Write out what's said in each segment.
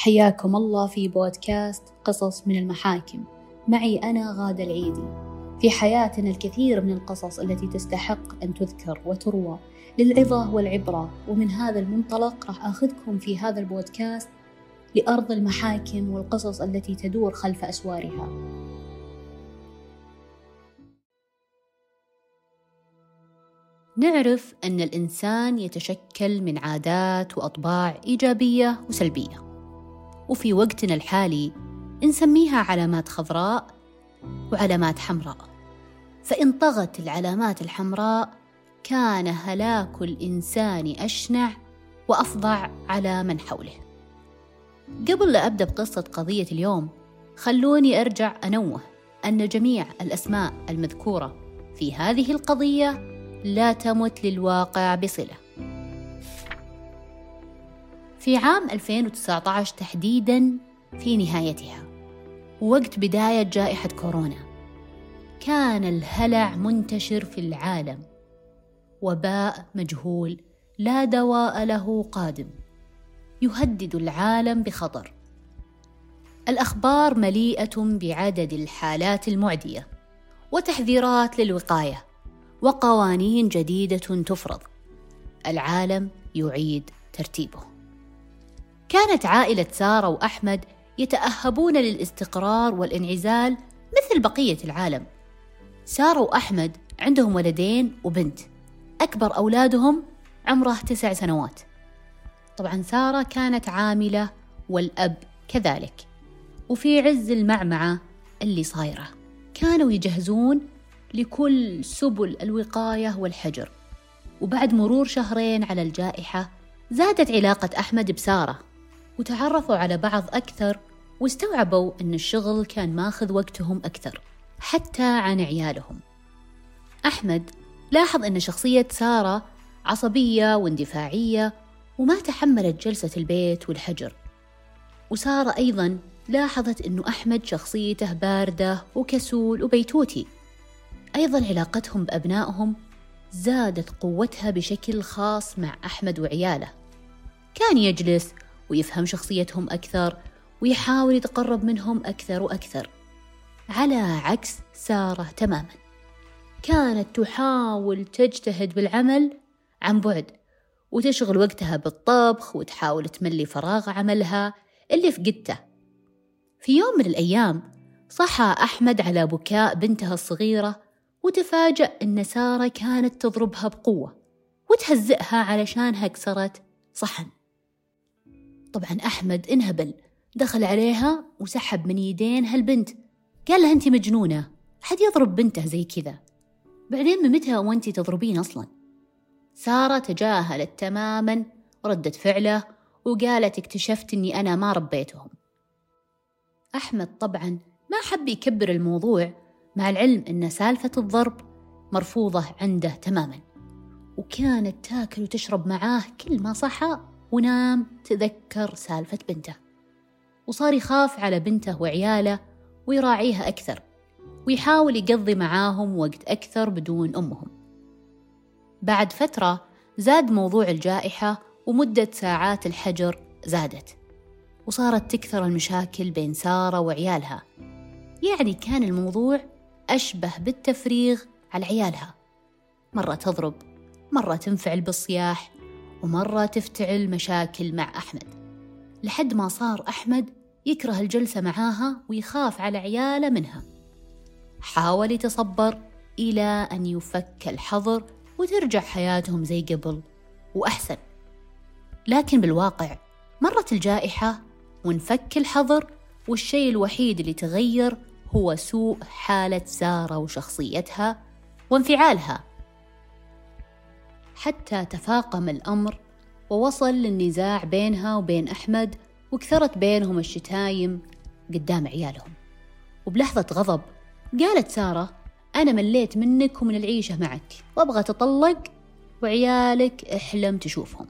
حياكم الله في بودكاست قصص من المحاكم. معي أنا غادة العيدي. في حياتنا الكثير من القصص التي تستحق أن تذكر وتروى للعظة والعبرة ومن هذا المنطلق راح أخذكم في هذا البودكاست لأرض المحاكم والقصص التي تدور خلف أسوارها. نعرف أن الإنسان يتشكل من عادات وأطباع إيجابية وسلبية. وفي وقتنا الحالي نسميها علامات خضراء وعلامات حمراء. فإن طغت العلامات الحمراء كان هلاك الإنسان أشنع وأفظع على من حوله. قبل لا أبدأ بقصة قضية اليوم خلوني أرجع أنوه أن جميع الأسماء المذكورة في هذه القضية لا تمت للواقع بصلة. في عام 2019 تحديدا في نهايتها وقت بداية جائحة كورونا. كان الهلع منتشر في العالم وباء مجهول لا دواء له قادم يهدد العالم بخطر. الأخبار مليئة بعدد الحالات المعدية وتحذيرات للوقاية وقوانين جديدة تفرض. العالم يعيد ترتيبه. كانت عائلة سارة وأحمد يتأهبون للاستقرار والانعزال مثل بقية العالم. سارة وأحمد عندهم ولدين وبنت. أكبر أولادهم عمره تسع سنوات. طبعا سارة كانت عاملة والأب كذلك. وفي عز المعمعة اللي صايرة كانوا يجهزون لكل سبل الوقاية والحجر. وبعد مرور شهرين على الجائحة زادت علاقة أحمد بسارة. وتعرفوا على بعض أكثر واستوعبوا أن الشغل كان ماخذ وقتهم أكثر حتى عن عيالهم. أحمد لاحظ أن شخصية سارة عصبية واندفاعية وما تحملت جلسة البيت والحجر. وسارة أيضا لاحظت أنه أحمد شخصيته باردة وكسول وبيتوتي. أيضا علاقتهم بأبنائهم زادت قوتها بشكل خاص مع أحمد وعياله. كان يجلس ويفهم شخصيتهم أكثر ويحاول يتقرب منهم أكثر وأكثر. على عكس سارة تماما. كانت تحاول تجتهد بالعمل عن بعد وتشغل وقتها بالطبخ وتحاول تملي فراغ عملها اللي فقدته. في يوم من الأيام صحى أحمد على بكاء بنته الصغيرة وتفاجأ أن سارة كانت تضربها بقوة وتهزئها علشانها كسرت صحن. طبعا أحمد انهبل دخل عليها وسحب من يدين هالبنت. قال لها أنت مجنونة حد يضرب بنته زي كذا؟ بعدين متى وانت تضربين أصلا؟ سارة تجاهلت تماما ردة فعله وقالت اكتشفت أني أنا ما ربيتهم. أحمد طبعا ما حب يكبر الموضوع مع العلم أن سالفة الضرب مرفوضة عنده تماما. وكانت تاكل وتشرب معاه كل ما صحى ونام تذكر سالفة بنته. وصار يخاف على بنته وعياله ويراعيها أكثر ويحاول يقضي معاهم وقت أكثر بدون أمهم. بعد فترة زاد موضوع الجائحة ومدة ساعات الحجر زادت وصارت تكثر المشاكل بين سارة وعيالها. يعني كان الموضوع أشبه بالتفريغ على عيالها. مرة تضرب مرة تنفعل بالصياح ومرة تفتعل مشاكل مع أحمد. لحد ما صار أحمد يكره الجلسة معاها ويخاف على عياله منها. حاول يتصبر إلى أن يفك الحظر وترجع حياتهم زي قبل وأحسن. لكن بالواقع مرت الجائحة وانفك الحظر والشيء الوحيد اللي تغير هو سوء حالة سارة وشخصيتها وانفعالها. حتى تفاقم الأمر ووصل للنزاع بينها وبين أحمد وكثرت بينهم الشتايم قدام عيالهم. وبلحظة غضب قالت سارة أنا مليت منك ومن العيشة معك وأبغى تطلق وعيالك أحلم تشوفهم.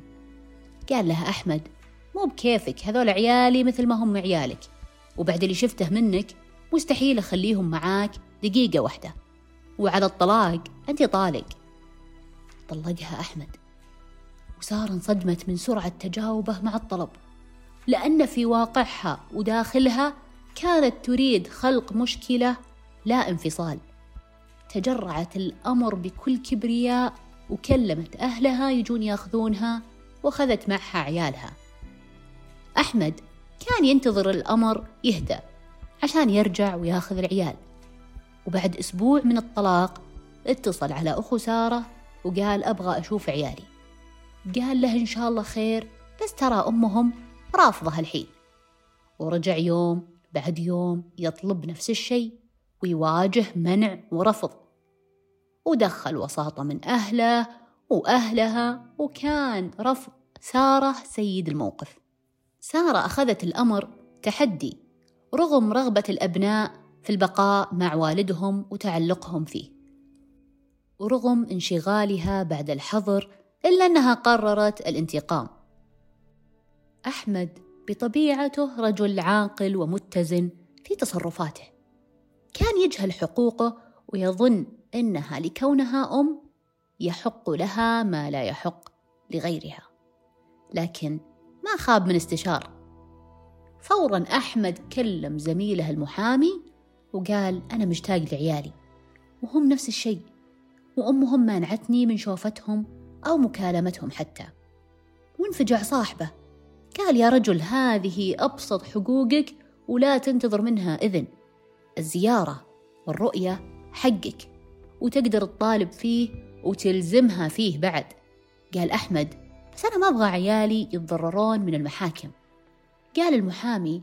قال لها أحمد مو بكيفك هذول عيالي مثل ما هم عيالك وبعد اللي شفته منك مستحيل أخليهم معاك دقيقة واحدة. وعلى الطلاق أنت طالق طلقها أحمد. وسارة انصدمت من سرعة تجاوبه مع الطلب لأن في واقعها وداخلها كانت تريد خلق مشكلة لا انفصال. تجرعت الأمر بكل كبرياء وكلمت أهلها يجون ياخذونها وخذت معها عيالها. أحمد كان ينتظر الأمر يهدأ عشان يرجع وياخذ العيال. وبعد أسبوع من الطلاق اتصل على أخو سارة وقال أبغى أشوف عيالي. قال له إن شاء الله خير بس ترى أمهم رافضة الحين ورجع يوم بعد يوم يطلب نفس الشيء ويواجه منع ورفض. ودخل وساطة من أهله وأهلها وكان رفض سارة سيد الموقف. سارة أخذت الأمر تحدي رغم رغبة الأبناء في البقاء مع والدهم وتعلقهم فيه. ورغم انشغالها بعد الحظر إلا أنها قررت الانتقام. أحمد بطبيعته رجل عاقل ومتزن في تصرفاته. كان يجهل حقوقه ويظن إنها لكونها أم يحق لها ما لا يحق لغيرها. لكن ما خاب من استشاره فورا أحمد كلم زميله المحامي وقال أنا مشتاق لعيالي. وهم نفس الشيء. وأمهم مانعتني من شوفتهم أو مكالمتهم حتى. وانفجع صاحبه. قال يا رجل هذه أبسط حقوقك ولا تنتظر منها إذن. الزيارة والرؤية حقك وتقدر تطالب فيه وتلزمها فيه بعد. قال أحمد بس أنا ما أبغى عيالي يتضررون من المحاكم. قال المحامي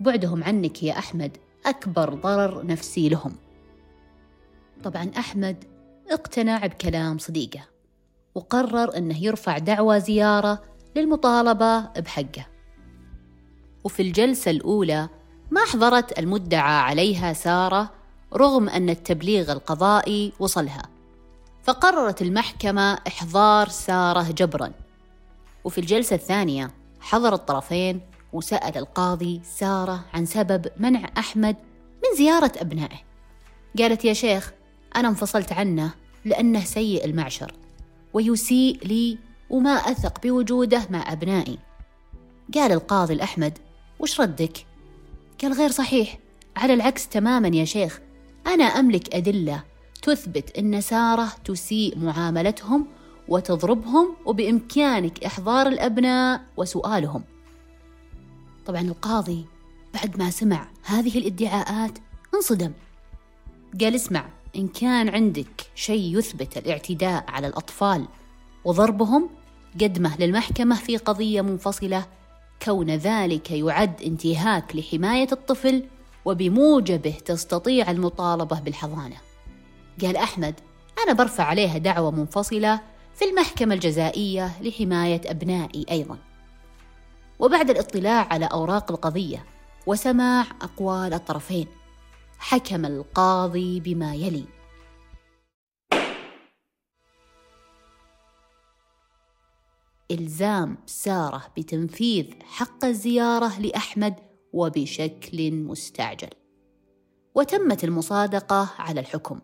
بعدهم عنك يا أحمد أكبر ضرر نفسي لهم. طبعا أحمد اقتنع بكلام صديقه وقرر أنه يرفع دعوى زيارة للمطالبة بحقه. وفي الجلسة الأولى ما حضرت المدعى عليها سارة رغم أن التبليغ القضائي وصلها. فقررت المحكمة إحضار سارة جبرا. وفي الجلسة الثانية حضر الطرفين وسأل القاضي سارة عن سبب منع أحمد من زيارة أبنائه. قالت يا شيخ أنا انفصلت عنه لأنه سيء المعشر ويسيء لي وما أثق بوجوده مع أبنائي. قال القاضي الأحمد وش ردك؟ قال غير صحيح. على العكس تماما يا شيخ. أنا أملك أدلة تثبت أن سارة تسيء معاملتهم وتضربهم وبإمكانك إحضار الأبناء وسؤالهم. طبعا القاضي بعد ما سمع هذه الادعاءات انصدم. قال اسمع إن كان عندك شيء يثبت الاعتداء على الأطفال وضربهم قدمه للمحكمة في قضية منفصلة. كون ذلك يعد انتهاك لحماية الطفل وبموجبه تستطيع المطالبة بالحضانة. قال أحمد أنا برفع عليها دعوة منفصلة في المحكمة الجزائية لحماية أبنائي أيضا. وبعد الاطلاع على أوراق القضية وسماع أقوال الطرفين. حكم القاضي بما يلي. إلزام سارة بتنفيذ حق الزيارة لأحمد وبشكل مستعجل. وتمت المصادقة على الحكم.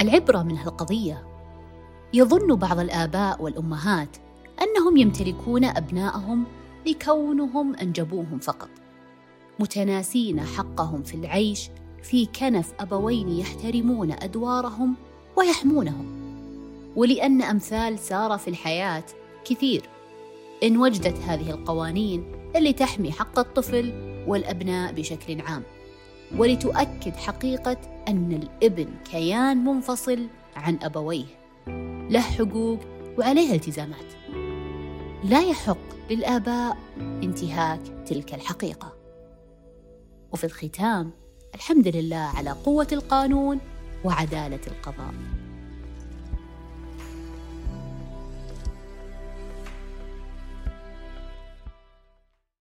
العبرة من هالقضية يظن بعض الآباء والأمهات أنهم يمتلكون ابنائهم لكونهم أنجبوهم فقط متناسين حقهم في العيش في كنف أبوين يحترمون أدوارهم ويحمونهم. ولأن أمثال سارة في الحياة كثير. إن وجدت هذه القوانين اللي تحمي حق الطفل والأبناء بشكل عام ولتؤكد حقيقة أن الإبن كيان منفصل عن أبويه. له حقوق وعليه التزامات. لا يحق للآباء انتهاك تلك الحقيقة. وفي الختام الحمد لله على قوة القانون وعدالة القضاء.